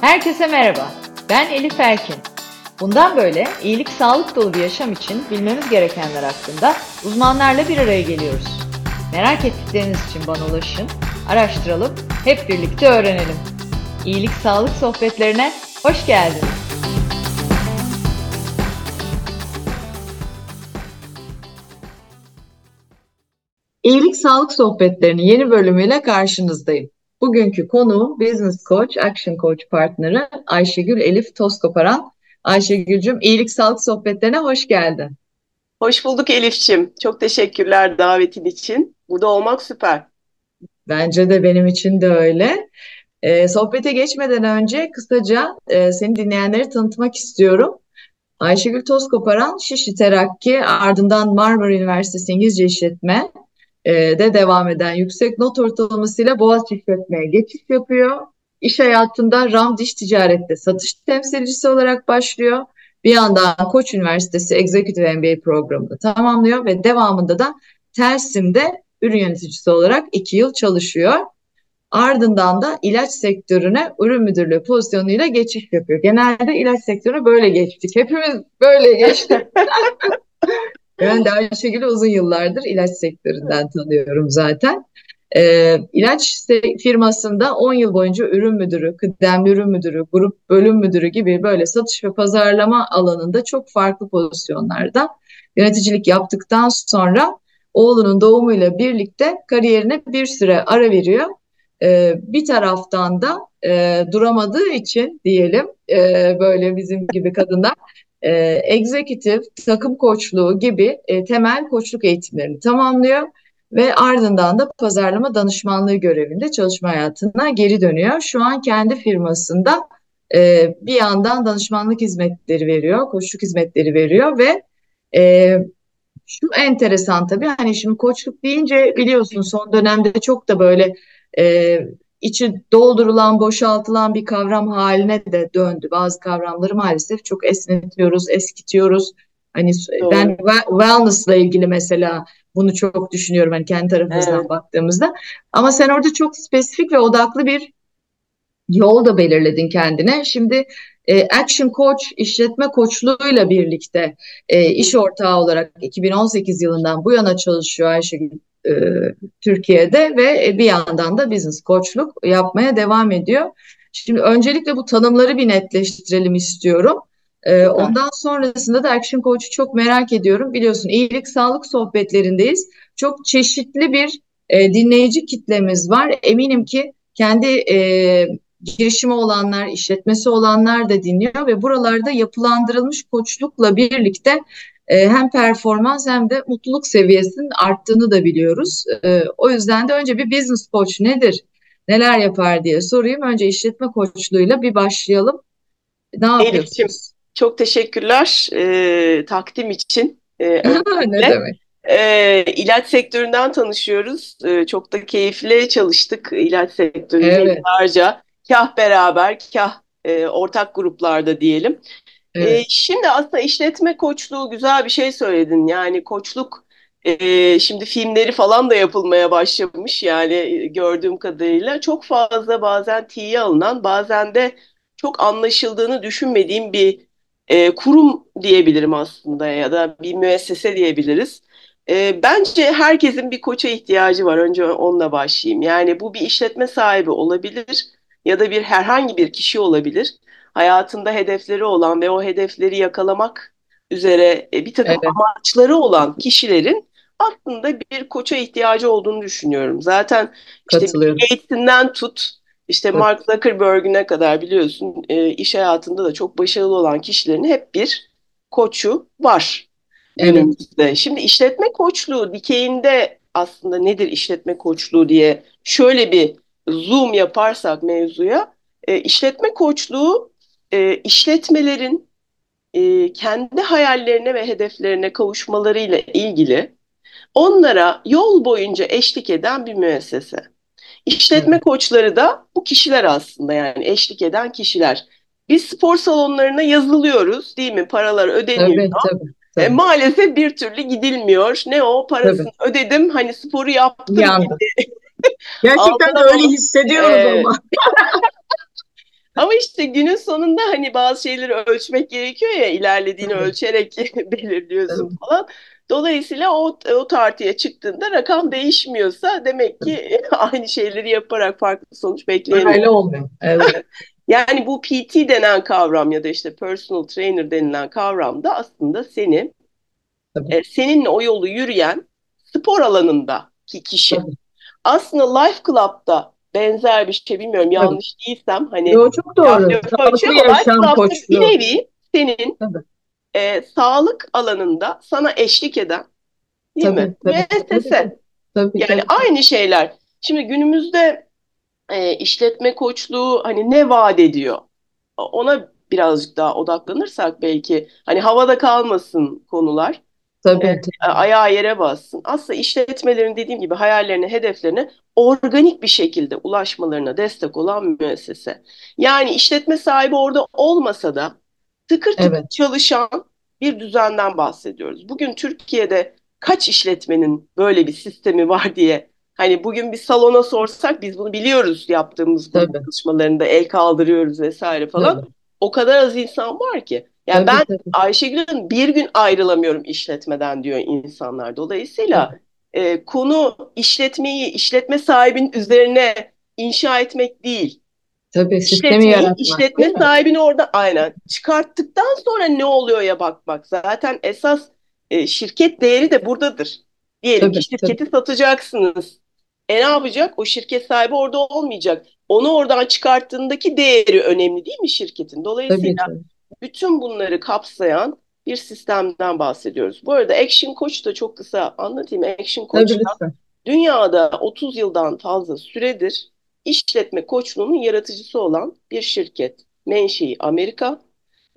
Herkese merhaba. Ben Elif Erkin. Bundan böyle iyilik sağlık dolu bir yaşam için bilmemiz gerekenler hakkında uzmanlarla bir araya geliyoruz. Merak ettikleriniz için bana ulaşın, araştıralım, hep birlikte öğrenelim. İyilik sağlık sohbetlerine hoş geldiniz. İyilik Sağlık Sohbetleri'nin yeni bölümüyle karşınızdayım. Bugünkü konu Business Coach, Action Coach partneri Ayşegül Elif Toskoparan. Ayşegül'cüm iyilik sağlık sohbetlerine hoş geldin. Hoş bulduk Elif'ciğim. Çok teşekkürler davetin için. Burada olmak süper. Bence de benim için de öyle. Ee, sohbete geçmeden önce kısaca e, seni dinleyenleri tanıtmak istiyorum. Ayşegül Toskoparan, Şişli Terakki, ardından Marmara Üniversitesi İngilizce İşletme, de devam eden yüksek not ortalamasıyla Boğaziçi İşletme'ye geçiş yapıyor. İş hayatında RAM Diş Ticaret'te satış temsilcisi olarak başlıyor. Bir yandan Koç Üniversitesi Executive MBA programını tamamlıyor ve devamında da Tersim'de ürün yöneticisi olarak iki yıl çalışıyor. Ardından da ilaç sektörüne ürün müdürlüğü pozisyonuyla geçiş yapıyor. Genelde ilaç sektörüne böyle geçtik. Hepimiz böyle geçtik. Ben de Ayşegül'ü uzun yıllardır ilaç sektöründen tanıyorum zaten. Ee, ilaç firmasında 10 yıl boyunca ürün müdürü, kıdemli ürün müdürü, grup bölüm müdürü gibi böyle satış ve pazarlama alanında çok farklı pozisyonlarda yöneticilik yaptıktan sonra oğlunun doğumuyla birlikte kariyerine bir süre ara veriyor. Ee, bir taraftan da e, duramadığı için diyelim e, böyle bizim gibi kadınlar e, executive, takım koçluğu gibi e, temel koçluk eğitimlerini tamamlıyor ve ardından da pazarlama danışmanlığı görevinde çalışma hayatına geri dönüyor. Şu an kendi firmasında e, bir yandan danışmanlık hizmetleri veriyor, koçluk hizmetleri veriyor ve e, şu enteresan tabii hani şimdi koçluk deyince biliyorsun son dönemde çok da böyle e, içi doldurulan, boşaltılan bir kavram haline de döndü. Bazı kavramları maalesef çok esnetiyoruz, eskitiyoruz. Hani Doğru. ben wellness ile ilgili mesela bunu çok düşünüyorum hani kendi tarafımızdan evet. baktığımızda. Ama sen orada çok spesifik ve odaklı bir yol da belirledin kendine. Şimdi e, Action Coach işletme koçluğuyla birlikte e, iş ortağı olarak 2018 yılından bu yana çalışıyor Ayşegül e, Türkiye'de ve bir yandan da business koçluk yapmaya devam ediyor. Şimdi öncelikle bu tanımları bir netleştirelim istiyorum. E, ondan sonrasında da Action Coach'u çok merak ediyorum. Biliyorsun iyilik sağlık sohbetlerindeyiz. Çok çeşitli bir e, dinleyici kitlemiz var. Eminim ki kendi e, girişimi olanlar, işletmesi olanlar da dinliyor ve buralarda yapılandırılmış koçlukla birlikte e, hem performans hem de mutluluk seviyesinin arttığını da biliyoruz. E, o yüzden de önce bir business coach nedir, neler yapar diye sorayım. Önce işletme koçluğuyla bir başlayalım. Ne yapıyorsunuz? çok teşekkürler e, takdim için. E, ne demek? E, ilaç sektöründen tanışıyoruz. E, çok da keyifli çalıştık ilaç sektöründe evet. yıllarca. Kah beraber, kah e, ortak gruplarda diyelim. Evet. E, şimdi aslında işletme koçluğu güzel bir şey söyledin. Yani koçluk e, şimdi filmleri falan da yapılmaya başlamış yani gördüğüm kadarıyla. Çok fazla bazen tiye alınan bazen de çok anlaşıldığını düşünmediğim bir e, kurum diyebilirim aslında ya da bir müessese diyebiliriz. E, bence herkesin bir koça ihtiyacı var. Önce onunla başlayayım. Yani bu bir işletme sahibi olabilir ya da bir herhangi bir kişi olabilir hayatında hedefleri olan ve o hedefleri yakalamak üzere e, bir takım evet. amaçları olan kişilerin aslında bir koça ihtiyacı olduğunu düşünüyorum. Zaten işte Gates'inden tut işte evet. Mark Zuckerberg'üne kadar biliyorsun e, iş hayatında da çok başarılı olan kişilerin hep bir koçu var evet. Şimdi işletme koçluğu dikeyinde aslında nedir işletme koçluğu diye şöyle bir zoom yaparsak mevzuya e, işletme koçluğu e, işletmelerin e, kendi hayallerine ve hedeflerine kavuşmalarıyla ilgili onlara yol boyunca eşlik eden bir müessese. İşletme koçları da bu kişiler aslında yani eşlik eden kişiler. Biz spor salonlarına yazılıyoruz değil mi? Paralar ödeniyor. Tabii, tabii, tabii. E, maalesef bir türlü gidilmiyor. Ne o parasını tabii. ödedim hani sporu yaptım. Gerçekten de öyle hissediyoruz e, ama. Ama işte günün sonunda hani bazı şeyleri ölçmek gerekiyor ya ilerlediğini Tabii. ölçerek belirliyorsun Tabii. falan. Dolayısıyla o, o tartıya çıktığında rakam değişmiyorsa demek ki aynı şeyleri yaparak farklı sonuç bekleyemiyoruz. Öyle olmuyor. Evet. Yani bu PT denen kavram ya da işte personal trainer denilen kavram da aslında seni Tabii. e, seninle o yolu yürüyen spor alanındaki kişi. Tabii. Aslında Life Club'da benzer bir şey bilmiyorum yanlış değilsem hani Yo, çok doğru. Sağlıklı yaşam koçluğu. bir nevi senin Tabii. e, sağlık alanında sana eşlik eden değil Tabii, mi? tabii, Müessese. tabii, Tabii, Yani tabii. aynı şeyler. Şimdi günümüzde e, işletme koçluğu hani ne vaat ediyor? Ona birazcık daha odaklanırsak belki hani havada kalmasın konular. Tabii, E, tabii. ayağı yere bassın. Aslında işletmelerin dediğim gibi hayallerine, hedeflerine organik bir şekilde ulaşmalarına destek olan müessese. Yani işletme sahibi orada olmasa da tıkır tıkır Evet. çalışan bir düzenden bahsediyoruz. Bugün Türkiye'de kaç işletmenin böyle bir sistemi var diye hani bugün bir salona sorsak biz bunu biliyoruz yaptığımız çalışmalarında el kaldırıyoruz vesaire falan. Tabii. O kadar az insan var ki. Yani Tabii, ben tabii. Ayşegül'ün bir gün ayrılamıyorum işletmeden diyor insanlar. Dolayısıyla e, konu işletmeyi işletme sahibinin üzerine inşa etmek değil. Tabii sistemi İşletmeyi, yaratmak. işletme sahibini orada aynen çıkarttıktan sonra ne oluyor ya bakmak. Zaten esas e, şirket değeri de buradadır. Diyelim Tabii, ki şirketi satacaksınız. E ne yapacak? O şirket sahibi orada olmayacak. Onu oradan çıkarttığındaki değeri önemli değil mi şirketin? Tabii, Dolayısıyla tabii. Bütün bunları kapsayan bir sistemden bahsediyoruz. Bu arada Action Coach da çok kısa anlatayım. Action Coach da dünyada 30 yıldan fazla süredir işletme koçluğunun yaratıcısı olan bir şirket. Menşei Amerika.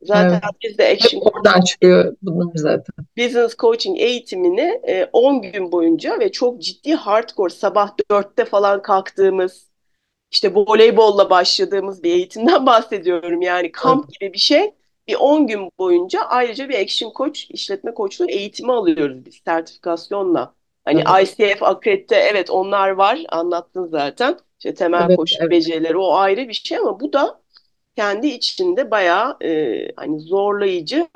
Zaten Evet. biz de Hep Action oradan çıkıyor bunlar zaten. Business Coaching eğitimini e, 10 gün boyunca ve çok ciddi hardcore sabah 4'te falan kalktığımız işte voleybolla başladığımız bir eğitimden bahsediyorum. Yani kamp gibi bir şey. Bir 10 gün boyunca ayrıca bir action coach, işletme koçluğu eğitimi alıyoruz biz sertifikasyonla. Hani Evet. ICF, Akredite evet onlar var anlattın zaten. İşte temel Evet, koşu evet. becerileri o ayrı bir şey ama bu da kendi içinde bayağı e, hani zorlayıcı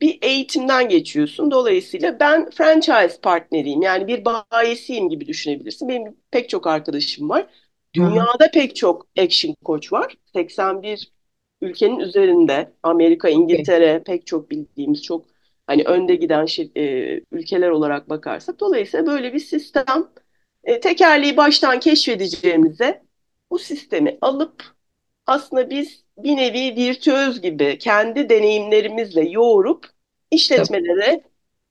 bir eğitimden geçiyorsun. Dolayısıyla ben franchise partneriyim. Yani bir bayisiyim gibi düşünebilirsin. Benim pek çok arkadaşım var. Dünyada pek çok action coach var. 81 ülkenin üzerinde. Amerika, İngiltere pek çok bildiğimiz çok hani önde giden şey, e, ülkeler olarak bakarsak. Dolayısıyla böyle bir sistem e, tekerleği baştan keşfedeceğimize bu sistemi alıp aslında biz bir nevi virtüöz gibi kendi deneyimlerimizle yoğurup işletmelere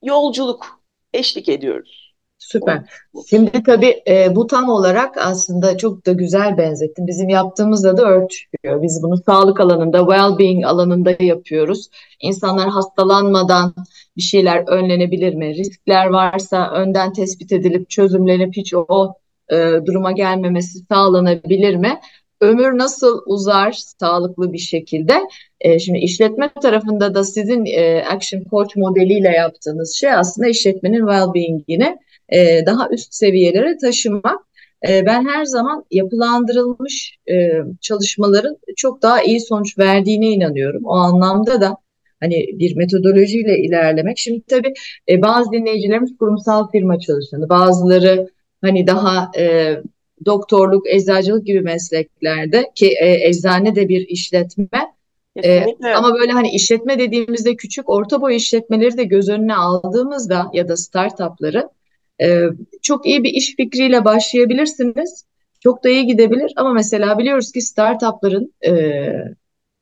yolculuk eşlik ediyoruz. Süper. Şimdi tabii e, bu tam olarak aslında çok da güzel benzettin. Bizim yaptığımızda da örtüşüyor. Biz bunu sağlık alanında, well-being alanında yapıyoruz. İnsanlar hastalanmadan bir şeyler önlenebilir mi? Riskler varsa önden tespit edilip çözümlenip hiç o e, duruma gelmemesi sağlanabilir mi? Ömür nasıl uzar sağlıklı bir şekilde? E, şimdi işletme tarafında da sizin e, Action Coach modeliyle yaptığınız şey aslında işletmenin well-being'ini e, daha üst seviyelere taşımak. E, ben her zaman yapılandırılmış e, çalışmaların çok daha iyi sonuç verdiğine inanıyorum. O anlamda da hani bir metodolojiyle ilerlemek. Şimdi tabii e, bazı dinleyicilerimiz kurumsal firma çalışanı, bazıları hani daha e, doktorluk, eczacılık gibi mesleklerde ki e, eczane de bir işletme. Kesinlikle. Ee, ama böyle hani işletme dediğimizde küçük orta boy işletmeleri de göz önüne aldığımızda ya da startupları e, çok iyi bir iş fikriyle başlayabilirsiniz. Çok da iyi gidebilir ama mesela biliyoruz ki startupların e,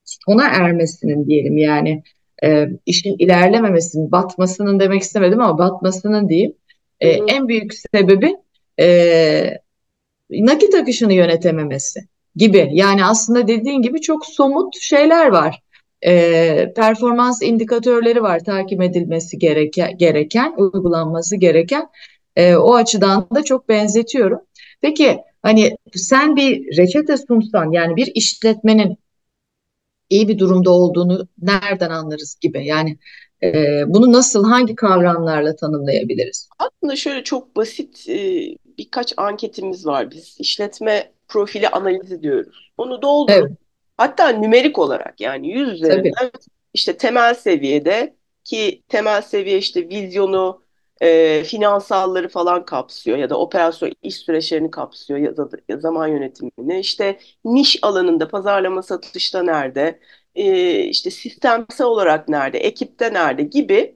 sona ermesinin diyelim yani e, işin ilerlememesinin, batmasının demek istemedim ama batmasının diyeyim. E, en büyük sebebi e, nakit akışını yönetememesi gibi. Yani aslında dediğin gibi çok somut şeyler var. E, performans indikatörleri var takip edilmesi gereken, gereken uygulanması gereken. E, o açıdan da çok benzetiyorum. Peki hani sen bir reçete sunsan yani bir işletmenin iyi bir durumda olduğunu nereden anlarız gibi. Yani e, bunu nasıl hangi kavramlarla tanımlayabiliriz? Aslında şöyle çok basit e, birkaç anketimiz var. Biz işletme profili analizi diyoruz. Onu doldurup Evet. hatta nümerik olarak yani 100 üzerinden Tabii. işte temel seviyede ki temel seviye işte vizyonu, e, finansalları falan kapsıyor ya da operasyon iş süreçlerini kapsıyor ya da zaman yönetimini. İşte niş alanında pazarlama satışta nerede, e, işte sistemsel olarak nerede, ekipte nerede gibi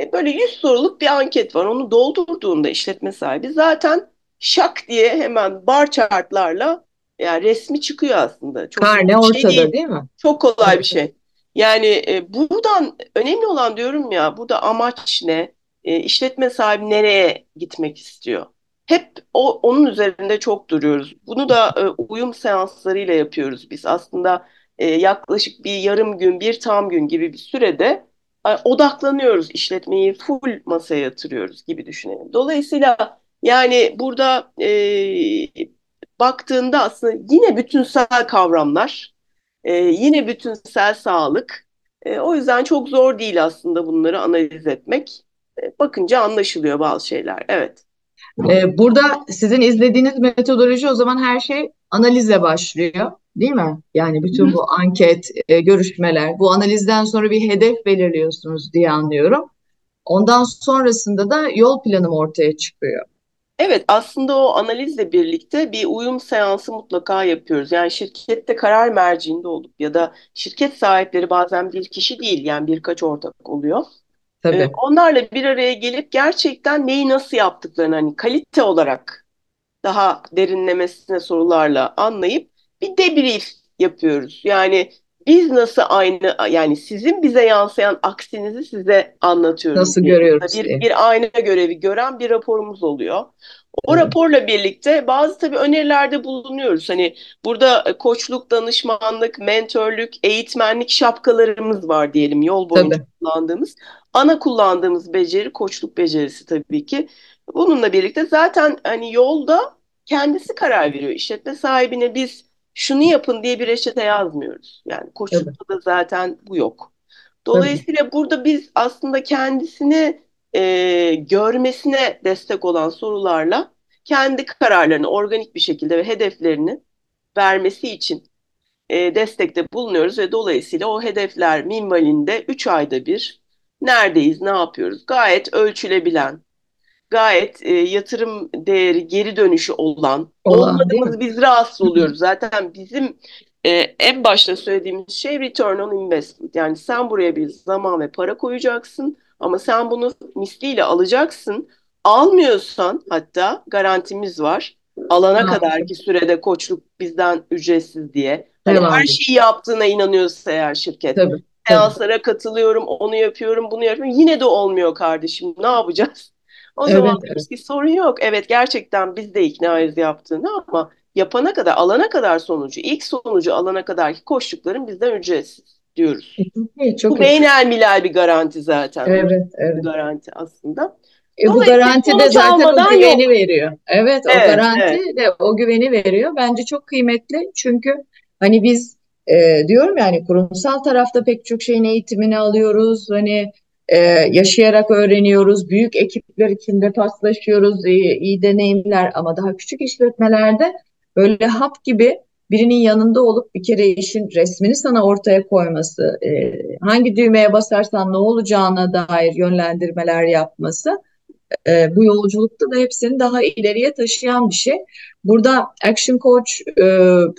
e, böyle 100 soruluk bir anket var. Onu doldurduğunda işletme sahibi zaten şak diye hemen bar chartlarla yani resmi çıkıyor aslında. Çok Karne şey ortada değil. değil mi? Çok kolay bir şey. Yani e, buradan önemli olan diyorum ya burada amaç ne? E, işletme sahibi nereye gitmek istiyor? Hep o, onun üzerinde çok duruyoruz. Bunu da e, uyum seanslarıyla yapıyoruz biz. Aslında e, yaklaşık bir yarım gün, bir tam gün gibi bir sürede e, odaklanıyoruz. işletmeyi full masaya yatırıyoruz gibi düşünelim. Dolayısıyla yani burada e, baktığında aslında yine bütünsel kavramlar, e, yine bütünsel sağlık. E, o yüzden çok zor değil aslında bunları analiz etmek. Bakınca anlaşılıyor bazı şeyler. Evet. E, burada sizin izlediğiniz metodoloji o zaman her şey analizle başlıyor. Değil mi? Yani bütün bu anket, e, görüşmeler, bu analizden sonra bir hedef belirliyorsunuz diye anlıyorum. Ondan sonrasında da yol planım ortaya çıkıyor. Evet, aslında o analizle birlikte bir uyum seansı mutlaka yapıyoruz. Yani şirkette karar merciinde olup ya da şirket sahipleri bazen bir kişi değil yani birkaç ortak oluyor. Tabii. Ee, onlarla bir araya gelip gerçekten neyi nasıl yaptıklarını hani kalite olarak daha derinlemesine sorularla anlayıp bir debrief yapıyoruz. Yani biz nasıl aynı yani sizin bize yansıyan aksinizi size anlatıyoruz. Nasıl görüyoruz? Bir, diye. bir ayna görevi gören bir raporumuz oluyor. O evet. raporla birlikte bazı tabii önerilerde bulunuyoruz. Hani burada e, koçluk, danışmanlık, mentörlük, eğitmenlik şapkalarımız var diyelim yol boyunca tabii. kullandığımız. Ana kullandığımız beceri koçluk becerisi tabii ki. Bununla birlikte zaten hani yolda kendisi karar veriyor. İşletme sahibine biz şunu yapın diye bir reçete yazmıyoruz. Yani koşulda evet. da zaten bu yok. Dolayısıyla evet. burada biz aslında kendisini e, görmesine destek olan sorularla kendi kararlarını organik bir şekilde ve hedeflerini vermesi için e, destekte bulunuyoruz ve dolayısıyla o hedefler minvalinde 3 ayda bir neredeyiz, ne yapıyoruz gayet ölçülebilen, gayet e, yatırım değeri geri dönüşü olan, olan olmadığımız biz rahatsız oluyoruz. Zaten bizim e, en başta söylediğimiz şey return on investment. Yani sen buraya bir zaman ve para koyacaksın ama sen bunu misliyle alacaksın. Almıyorsan hatta garantimiz var. Alana kadar ki sürede koçluk bizden ücretsiz diye. Hani her şeyi yaptığına inanıyorsa eğer şirket. Tabii. Seanslara katılıyorum, onu yapıyorum, bunu yapıyorum. Yine de olmuyor kardeşim. Ne yapacağız? O evet, zaman evet. bir sorun yok. Evet gerçekten biz de iknayız yaptığını ama yapana kadar, alana kadar sonucu, ilk sonucu alana kadarki koştukların bizden ücretsiz diyoruz. Çok, bu beynel milal bir garanti zaten. Evet, evet. Bir garanti aslında. E, bu garanti de zaten o güveni yok. veriyor. Evet, o evet, garanti evet. de o güveni veriyor. Bence çok kıymetli çünkü hani biz e, diyorum yani kurumsal tarafta pek çok şeyin eğitimini alıyoruz. Hani e, yaşayarak öğreniyoruz. Büyük ekipler içinde paslaşıyoruz. iyi, iyi deneyimler ama daha küçük işletmelerde böyle hap gibi birinin yanında olup bir kere işin resmini sana ortaya koyması, e, hangi düğmeye basarsan ne olacağına dair yönlendirmeler yapması e, bu yolculukta da hepsini daha ileriye taşıyan bir şey. Burada Action Coach e,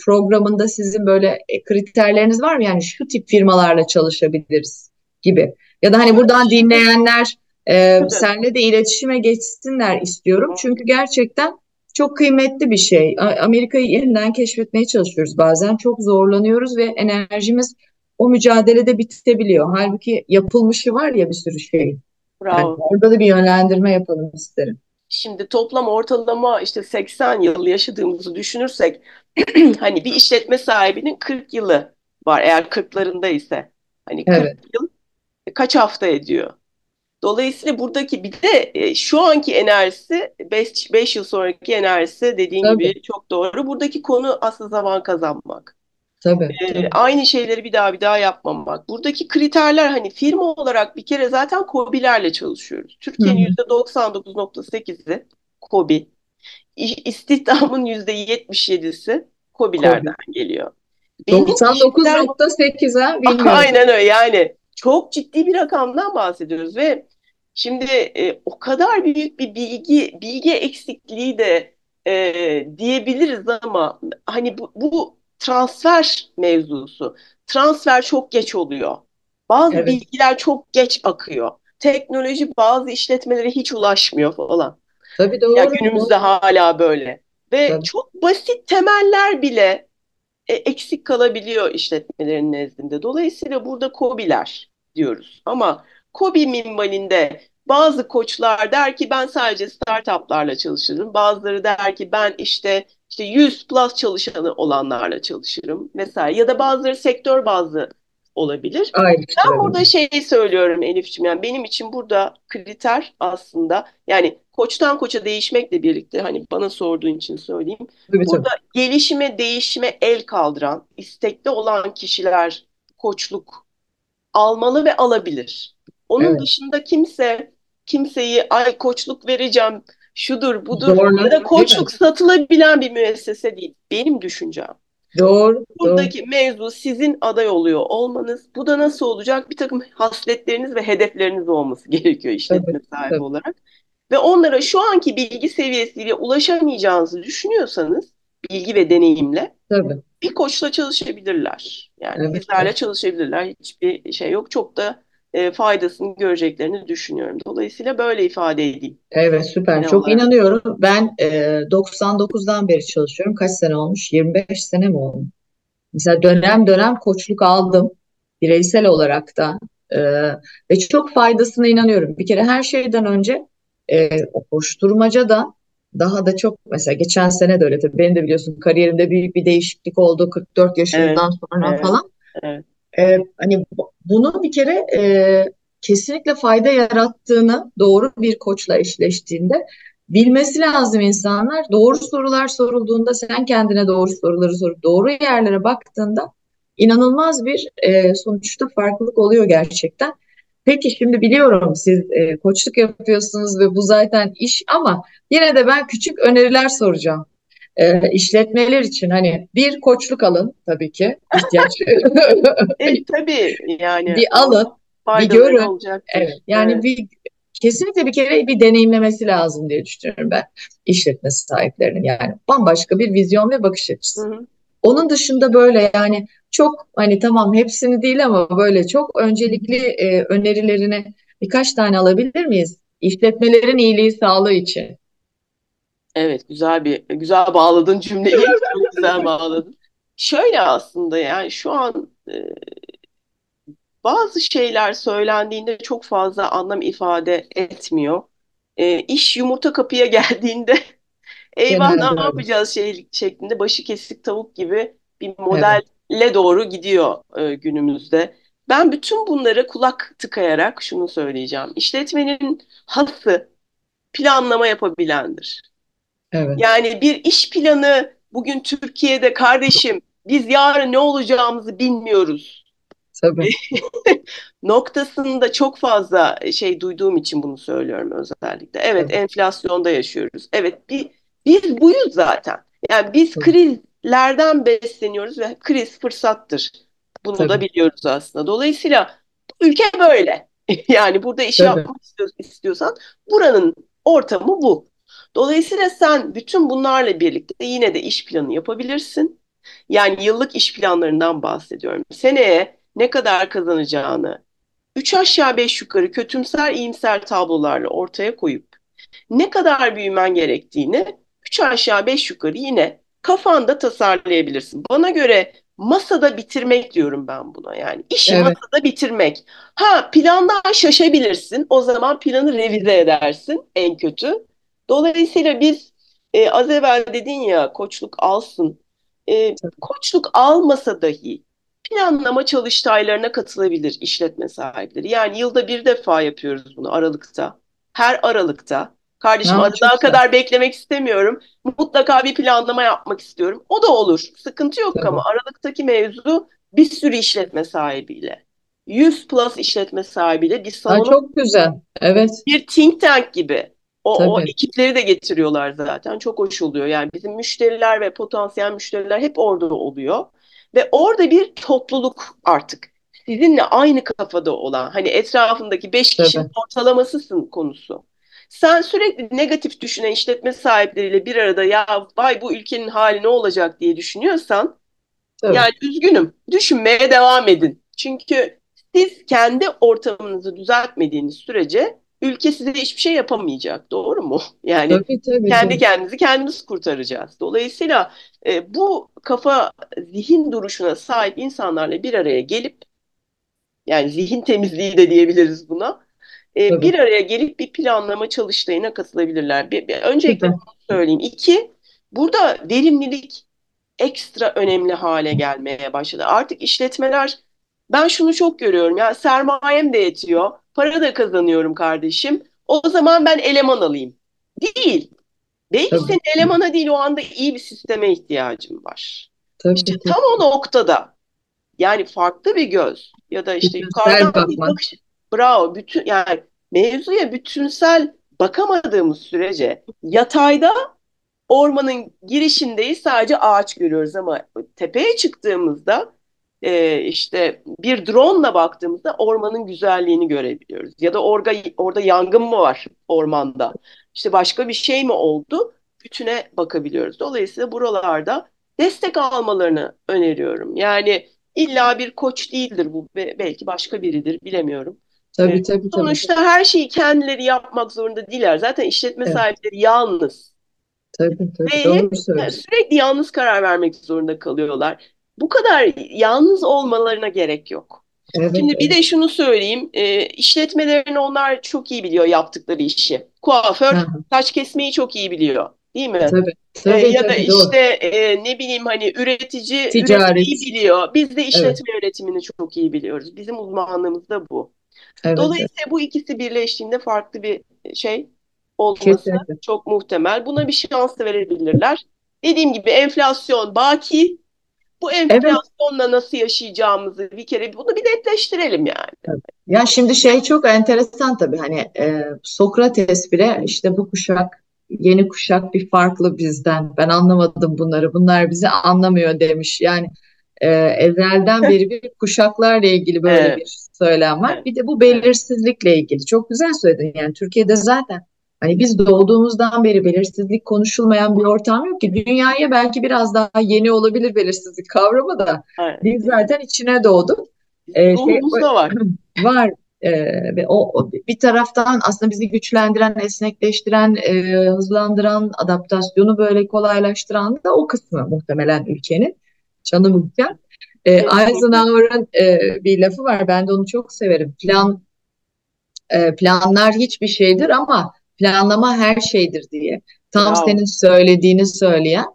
programında sizin böyle kriterleriniz var mı? Yani şu tip firmalarla çalışabiliriz gibi. Ya da hani buradan dinleyenler e, senle de iletişime geçsinler istiyorum. Çünkü gerçekten çok kıymetli bir şey. Amerika'yı yeniden keşfetmeye çalışıyoruz bazen. Çok zorlanıyoruz ve enerjimiz o mücadelede bitebiliyor. Halbuki yapılmışı var ya bir sürü şey. Bravo. Yani orada da bir yönlendirme yapalım isterim. Şimdi toplam ortalama işte 80 yıl yaşadığımızı düşünürsek hani bir işletme sahibinin 40 yılı var eğer 40'larında ise. Hani 40 evet. yıl kaç hafta ediyor? Dolayısıyla buradaki bir de e, şu anki enerjisi 5 yıl sonraki enerjisi dediğin tabii. gibi çok doğru. Buradaki konu aslında zaman kazanmak. Tabii, ee. Aynı şeyleri bir daha bir daha yapmamak. Buradaki kriterler hani firma olarak bir kere zaten KOBİ'lerle çalışıyoruz. Türkiye'nin %99.8'i KOBİ. İstihdamın %77'si KOBİ'lerden Kobi. geliyor. 99.8'e bilmiyorum. Aynen öyle yani çok ciddi bir rakamdan bahsediyoruz ve şimdi e, o kadar büyük bir bilgi bilgi eksikliği de e, diyebiliriz ama hani bu, bu transfer mevzusu transfer çok geç oluyor. Bazı evet. bilgiler çok geç akıyor. Teknoloji bazı işletmelere hiç ulaşmıyor falan. Tabii doğru. Ya günümüzde doğru. hala böyle. Ve Tabii. çok basit temeller bile e, eksik kalabiliyor işletmelerin nezdinde. Dolayısıyla burada COBİ'ler diyoruz. Ama COBİ minvalinde bazı koçlar der ki ben sadece startuplarla çalışırım. Bazıları der ki ben işte işte 100 plus çalışanı olanlarla çalışırım vesaire. Ya da bazıları sektör bazı olabilir. Aynen. Ben burada şeyi söylüyorum Elif'ciğim yani benim için burada kriter aslında yani koçtan koça değişmekle birlikte hani bana sorduğun için söyleyeyim. Evet, burada tabii. gelişime değişime el kaldıran istekli olan kişiler koçluk almalı ve alabilir. Onun evet. dışında kimse kimseyi ay koçluk vereceğim şudur budur Doğru, ya da koçluk satılabilen bir müessese değil. Benim düşüncem. Doğru. Buradaki doğru. mevzu sizin aday oluyor olmanız. Bu da nasıl olacak? Bir takım hasletleriniz ve hedefleriniz olması gerekiyor işletme tabii, sahibi tabii. olarak. Ve onlara şu anki bilgi seviyesiyle ulaşamayacağınızı düşünüyorsanız bilgi ve deneyimle tabii. bir koçla çalışabilirler. Yani evet, bizlerle evet. çalışabilirler. Hiçbir şey yok. Çok da e, faydasını göreceklerini düşünüyorum. Dolayısıyla böyle ifade edeyim. Evet süper. Çok olarak. inanıyorum. Ben e, 99'dan beri çalışıyorum. Kaç sene olmuş? 25 sene mi oldu? Mesela dönem dönem koçluk aldım. Bireysel olarak da. E, ve çok faydasına inanıyorum. Bir kere her şeyden önce e, o koşturmaca da daha da çok mesela geçen sene de öyle tabii benim de biliyorsun kariyerimde büyük bir değişiklik oldu 44 yaşından evet, sonra evet, falan. Evet. Ee, hani bunu bir kere e, kesinlikle fayda yarattığını doğru bir koçla eşleştiğinde bilmesi lazım insanlar. Doğru sorular sorulduğunda sen kendine doğru soruları sorup doğru yerlere baktığında inanılmaz bir e, sonuçta farklılık oluyor gerçekten. Peki şimdi biliyorum siz e, koçluk yapıyorsunuz ve bu zaten iş ama yine de ben küçük öneriler soracağım. E, işletmeler için hani bir koçluk alın tabii ki ihtiyaç. e, tabii yani. Bir alın, bir görün. Evet, yani evet. bir kesinlikle bir kere bir deneyimlemesi lazım diye düşünüyorum ben işletme sahiplerinin yani bambaşka bir vizyon ve bakış açısı. Hı hı. Onun dışında böyle yani çok hani tamam hepsini değil ama böyle çok öncelikli e, önerilerini birkaç tane alabilir miyiz? İşletmelerin iyiliği sağlığı için. Evet güzel bir güzel bağladın cümleyi çok güzel bağladın. Şöyle aslında yani şu an e, bazı şeyler söylendiğinde çok fazla anlam ifade etmiyor. E, iş yumurta kapıya geldiğinde eyvah Genelde ne yapacağız şey şeklinde başı kesik tavuk gibi bir modelle evet. doğru gidiyor e, günümüzde. Ben bütün bunlara kulak tıkayarak şunu söyleyeceğim. İşletmenin hası planlama yapabilendir. Evet. Yani bir iş planı bugün Türkiye'de kardeşim biz yarın ne olacağımızı bilmiyoruz. Tabii. noktasında çok fazla şey duyduğum için bunu söylüyorum özellikle. Evet, evet. enflasyonda yaşıyoruz. Evet bir, biz buyuz zaten. Yani biz Tabii. krizlerden besleniyoruz ve kriz fırsattır. Bunu Tabii. da biliyoruz aslında. Dolayısıyla ülke böyle. yani burada iş Tabii. yapmak istiyorsan buranın ortamı bu. Dolayısıyla sen bütün bunlarla birlikte yine de iş planı yapabilirsin. Yani yıllık iş planlarından bahsediyorum. Seneye ne kadar kazanacağını, üç aşağı beş yukarı kötümser iyimser tablolarla ortaya koyup ne kadar büyümen gerektiğini üç aşağı beş yukarı yine kafanda tasarlayabilirsin. Bana göre masada bitirmek diyorum ben buna yani işi evet. masada bitirmek. Ha plandan şaşabilirsin o zaman planı revize edersin en kötü. Dolayısıyla biz e, az evvel dedin ya koçluk alsın. E, koçluk almasa dahi planlama çalıştaylarına katılabilir işletme sahipleri. Yani yılda bir defa yapıyoruz bunu Aralık'ta. Her Aralık'ta. Kardeşim ha, daha kadar beklemek istemiyorum. Mutlaka bir planlama yapmak istiyorum. O da olur. Sıkıntı yok Tabii. ama Aralık'taki mevzu bir sürü işletme sahibiyle. 100 plus işletme sahibiyle bir salon. çok güzel. Evet. Bir think tank gibi. O, o ekipleri de getiriyorlar zaten. Çok hoş oluyor. Yani bizim müşteriler ve potansiyel müşteriler hep orada oluyor. Ve orada bir topluluk artık sizinle aynı kafada olan hani etrafındaki beş kişinin Tabii. ortalamasısın konusu. Sen sürekli negatif düşünen işletme sahipleriyle bir arada ya vay bu ülkenin hali ne olacak diye düşünüyorsan Tabii. yani üzgünüm düşünmeye devam edin. Çünkü siz kendi ortamınızı düzeltmediğiniz sürece ülke size hiçbir şey yapamayacak. Doğru mu? Yani tabii, tabii, kendi tabii. kendimizi kendimiz kurtaracağız. Dolayısıyla e, bu kafa zihin duruşuna sahip insanlarla bir araya gelip yani zihin temizliği de diyebiliriz buna. E, bir araya gelip bir planlama çalıştayına katılabilirler. Bir, bir, öncelikle bunu söyleyeyim. İki, burada verimlilik ekstra önemli hale gelmeye başladı. Artık işletmeler ben şunu çok görüyorum ya sermayem de yetiyor, para da kazanıyorum kardeşim. O zaman ben eleman alayım. Değil. Belki Tabii. senin elemana değil o anda iyi bir sisteme ihtiyacın var. Tabii, İşte tabii. tam o noktada yani farklı bir göz ya da işte Bütünsel yukarıdan bir bakış. Bravo. Bütün yani mevzuya bütünsel bakamadığımız sürece yatayda ormanın girişindeyiz sadece ağaç görüyoruz ama tepeye çıktığımızda e, işte bir drone'la baktığımızda ormanın güzelliğini görebiliyoruz. Ya da orada, orada yangın mı var ormanda? İşte başka bir şey mi oldu? Bütüne bakabiliyoruz. Dolayısıyla buralarda destek almalarını öneriyorum. Yani illa bir koç değildir bu. Belki başka biridir bilemiyorum. Tabii, Evet. tabii, tabii. Sonuçta her şeyi kendileri yapmak zorunda değiller. Zaten işletme Evet. sahipleri yalnız. Tabii, tabii. Ve hep söylüyorsun. sürekli yalnız karar vermek zorunda kalıyorlar. Bu kadar yalnız olmalarına gerek yok. Evet, Şimdi bir evet. de şunu söyleyeyim. E, işletmelerini onlar çok iyi biliyor yaptıkları işi. Kuaför Hı saç kesmeyi çok iyi biliyor. Değil mi? Tabii, E, tabii, ya da tabii, doğru. işte e, ne bileyim hani üretici Ticaret. üretmeyi biliyor. Biz de işletme yönetimini çok iyi biliyoruz. Bizim uzmanlığımız da bu. Evet, evet. Dolayısıyla bu ikisi birleştiğinde farklı bir şey olması Kesinlikle. çok muhtemel. Buna bir şans da verebilirler. Dediğim gibi enflasyon baki. Bu enflasyonla nasıl yaşayacağımızı bir kere bunu bir netleştirelim yani. Ya şimdi şey çok enteresan tabii hani e, Sokrates bile işte bu kuşak yeni kuşak bir farklı bizden. Ben anlamadım bunları. Bunlar bizi anlamıyor demiş. Yani e, evvelden beri bir kuşaklarla ilgili böyle Evet. bir söylem var. Evet. Bir de bu belirsizlikle ilgili. Çok güzel söyledin. Yani Türkiye'de zaten hani biz doğduğumuzdan beri belirsizlik konuşulmayan bir ortam yok ki. Dünyaya belki biraz daha yeni olabilir belirsizlik kavramı da. Evet. Biz zaten içine doğduk. Ee, şey, Ruhumuzda var. var Ee, ve o, o bir taraftan aslında bizi güçlendiren, esnekleştiren, e, hızlandıran, adaptasyonu böyle kolaylaştıran da o kısmı muhtemelen ülkenin canı muhtem. Ee, Eisenhower'ın e, bir lafı var, ben de onu çok severim. Plan e, planlar hiçbir şeydir ama planlama her şeydir diye. Tam Bravo. senin söylediğini söyleyen.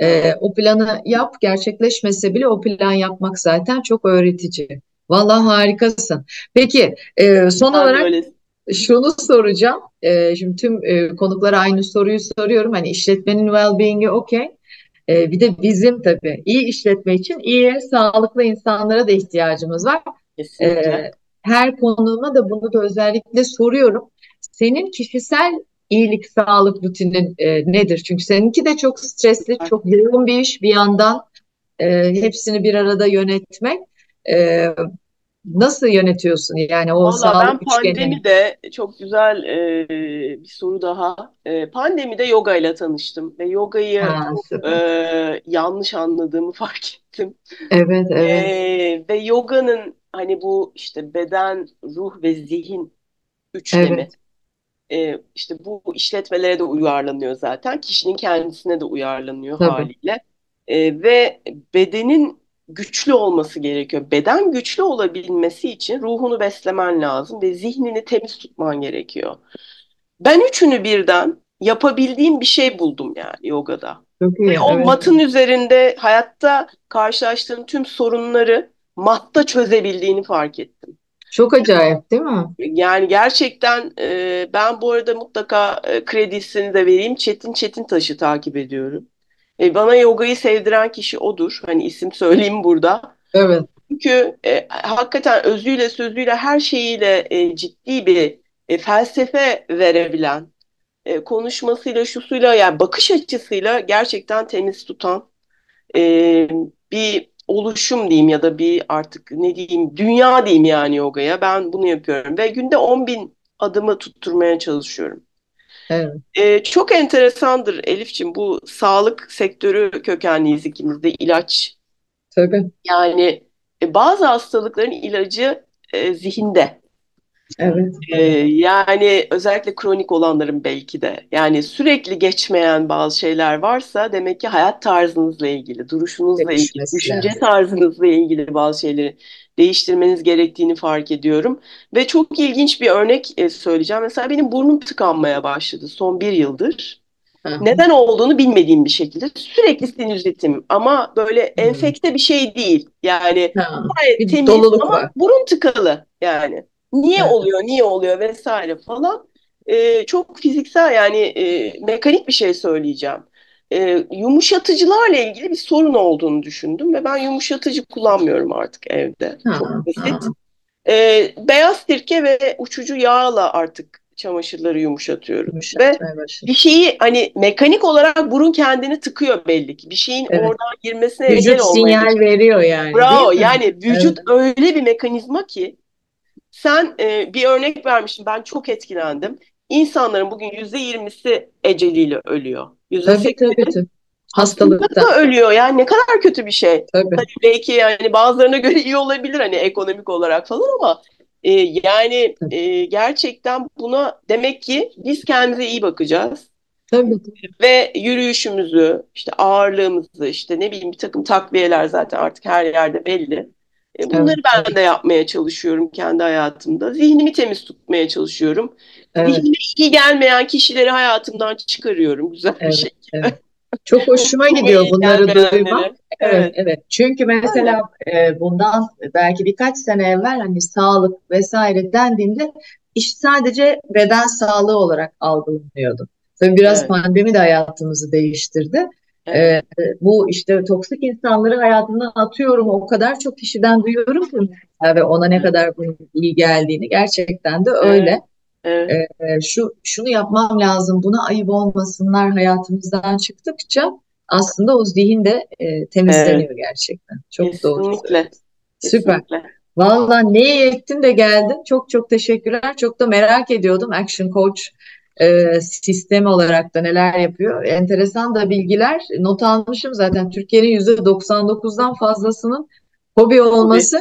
E, o planı yap, gerçekleşmese bile o plan yapmak zaten çok öğretici. Vallahi harikasın. Peki e, son Ben olarak öyle. şunu soracağım. E, şimdi tüm e, konuklara aynı soruyu soruyorum. Hani işletmenin well-being'i okey. E, bir de bizim tabii iyi işletme için iyi, sağlıklı insanlara da ihtiyacımız var. Kesinlikle. E, her konuğuma da bunu da özellikle soruyorum. Senin kişisel iyilik, sağlık rutinin e, nedir? Çünkü seninki de çok stresli, çok yoğun bir iş. Bir yandan e, hepsini bir arada yönetmek. E, nasıl yönetiyorsun yani o Valla sağlık ben pandemide çok güzel e, bir soru daha. E, pandemide yoga ile tanıştım ve yogayı Ha, e, yanlış anladığımı fark ettim. Evet, evet. E, ve yoganın hani bu işte beden, ruh ve zihin üçlemi. Evet. E, işte bu işletmelere de uyarlanıyor zaten. Kişinin kendisine de uyarlanıyor Tabii. haliyle. E, ve bedenin güçlü olması gerekiyor. Beden güçlü olabilmesi için ruhunu beslemen lazım ve zihnini temiz tutman gerekiyor. Ben üçünü birden yapabildiğim bir şey buldum yani yogada. Çok iyi. Ve o Evet. matın üzerinde hayatta karşılaştığım tüm sorunları matta çözebildiğini fark ettim. Çok acayip değil mi? Yani gerçekten e, ben bu arada mutlaka e, kredisini de vereyim. Çetin Çetin Taş'ı takip ediyorum. E, bana yogayı sevdiren kişi odur. Hani isim söyleyeyim burada. Evet. Çünkü e, hakikaten özüyle sözüyle her şeyiyle e, ciddi bir e, felsefe verebilen, e, konuşmasıyla şusuyla yani bakış açısıyla gerçekten temiz tutan e, bir oluşum diyeyim ya da bir artık ne diyeyim dünya diyeyim yani yogaya. Ben bunu yapıyorum ve günde 10 bin adımı tutturmaya çalışıyorum. Evet. Ee, çok enteresandır Elifçim bu sağlık sektörü kökenliyiz ikimiz de ilaç. Tabii. Yani e, bazı hastalıkların ilacı e, zihinde. Evet. Ee, yani özellikle kronik olanların belki de. Yani sürekli geçmeyen bazı şeyler varsa demek ki hayat tarzınızla ilgili, duruşunuzla ilgili, düşünce tarzınızla ilgili bazı şeyleri değiştirmeniz gerektiğini fark ediyorum. Ve çok ilginç bir örnek e, söyleyeceğim. Mesela benim burnum tıkanmaya başladı son bir yıldır. Neden olduğunu bilmediğim bir şekilde sürekli sinüzitim ama böyle enfekte bir şey değil. Yani Ha, gayet temiz ama var. burun tıkalı yani. Niye Evet. oluyor, niye oluyor vesaire falan. Ee, çok fiziksel yani e, mekanik bir şey söyleyeceğim. Ee, yumuşatıcılarla ilgili bir sorun olduğunu düşündüm ve ben yumuşatıcı kullanmıyorum artık evde. Ha, Çok ha. basit. Ee, beyaz sirke ve uçucu yağla artık çamaşırları yumuşatıyorum. Ve Yumuşatmaya başladı. bir şeyi hani mekanik olarak burun kendini tıkıyor belli ki. Bir şeyin Evet. oradan girmesine engel Vücut olmaya sinyal veriyor yani, Bravo. Yani vücut öyle bir mekanizma ki sen e, bir örnek vermiştin. Ben çok etkilendim. İnsanların bugün yüzde yirmisi eceliyle ölüyor. Yüzde Tabii tabii hastalıkta ölüyor. Yani ne kadar kötü bir şey. Tabii. Tabii belki yani bazılarına göre iyi olabilir hani ekonomik olarak falan ama e, yani e, gerçekten buna demek ki biz kendimize iyi bakacağız Tabii. ve yürüyüşümüzü, işte ağırlığımızı, işte ne bileyim bir takım takviyeler zaten artık her yerde belli. E, bunları Evet, ben de yapmaya çalışıyorum kendi hayatımda. Zihnimi temiz tutmaya çalışıyorum. Evet. Zihnime iyi gelmeyen kişileri hayatımdan çıkarıyorum güzel bir Evet, şekilde. evet. Çok hoşuma gidiyor bunları gelmeyenleri. duymak. Evet, Evet. evet. Çünkü mesela e, bundan belki birkaç sene evvel hani sağlık vesaire dendiğinde iş sadece beden sağlığı olarak algılanıyordu. Tabii biraz Evet. pandemi de hayatımızı değiştirdi. Evet. E, bu işte toksik insanları hayatımdan atıyorum. O kadar çok kişiden duyuyorum ki ve ona ne kadar bunun iyi geldiğini gerçekten de öyle. Evet. E, şu şunu yapmam lazım, buna ayıp olmasınlar hayatımızdan çıktıkça aslında o zihin de e, temizleniyor gerçekten. Çok doğru Kesinlikle. Süper. Kesinlikle. Vallahi ne iyi ettin de geldin. Çok çok teşekkürler. Çok da merak ediyordum Action Coach e, sistemi olarak da neler yapıyor. Enteresan da bilgiler. Not almışım zaten. Türkiye'nin %99'dan fazlasının hobi olması.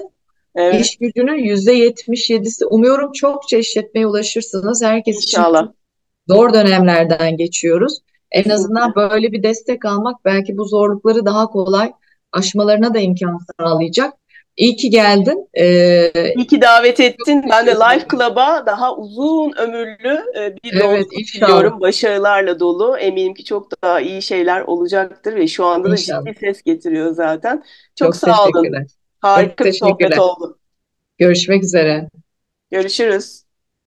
Evet. İş gücünün %77'si. Umuyorum çokça işletmeye ulaşırsınız. Herkes için İnşallah. zor dönemlerden geçiyoruz. En azından böyle bir destek almak belki bu zorlukları daha kolay aşmalarına da imkan sağlayacak. İyi ki geldin. Ee, İyi ki davet ettin. Ben de Life Club'a daha uzun ömürlü e, bir Evet, diliyorum. Başarılarla dolu. Eminim ki çok daha iyi şeyler olacaktır ve şu anda da İnşallah. ciddi ses getiriyor zaten. Çok, Çok sağ olun. Harika Çok bir sohbet oldu. Görüşmek üzere. Görüşürüz.